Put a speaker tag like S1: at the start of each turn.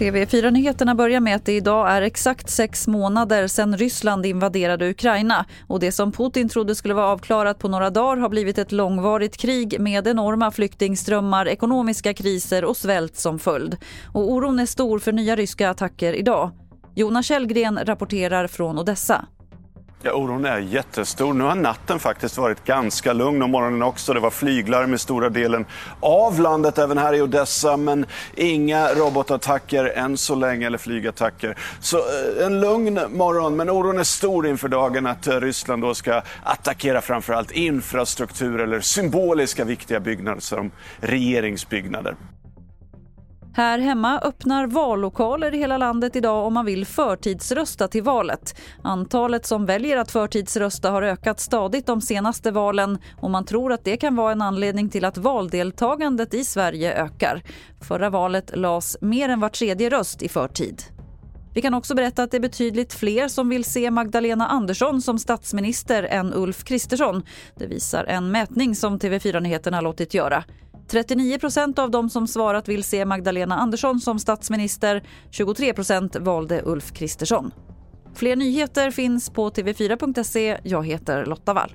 S1: TV4-nyheterna börjar med att det idag är exakt sex månader sedan Ryssland invaderade Ukraina. Och Det som Putin trodde skulle vara avklarat på några dagar har blivit ett långvarigt krig med enorma flyktingströmmar, ekonomiska kriser och svält som följd. Och oron är stor för nya ryska attacker idag. Jonas Källgren rapporterar från Odessa.
S2: Ja, oron är jättestor. Nu har natten faktiskt varit ganska lugn och morgonen också. Det var flyglarm i stora delen av landet, även här i Odessa. Men inga robotattacker än så länge, eller flygattacker. Så eh, en lugn morgon, men oron är stor inför dagen att eh, Ryssland då ska attackera framförallt infrastruktur eller symboliska viktiga byggnader som regeringsbyggnader.
S1: Här hemma öppnar vallokaler i hela landet idag om man vill förtidsrösta till valet. Antalet som väljer att förtidsrösta har ökat stadigt de senaste valen och man tror att det kan vara en anledning till att valdeltagandet i Sverige ökar. Förra valet lades mer än var tredje röst i förtid. Vi kan också berätta att det är betydligt fler som vill se Magdalena Andersson som statsminister än Ulf Kristersson. Det visar en mätning som TV4 Nyheterna låtit göra. 39% av de som svarat vill se Magdalena Andersson som statsminister. 23% valde Ulf Kristersson. Fler nyheter finns på tv4.se. Jag heter Lotta Wall.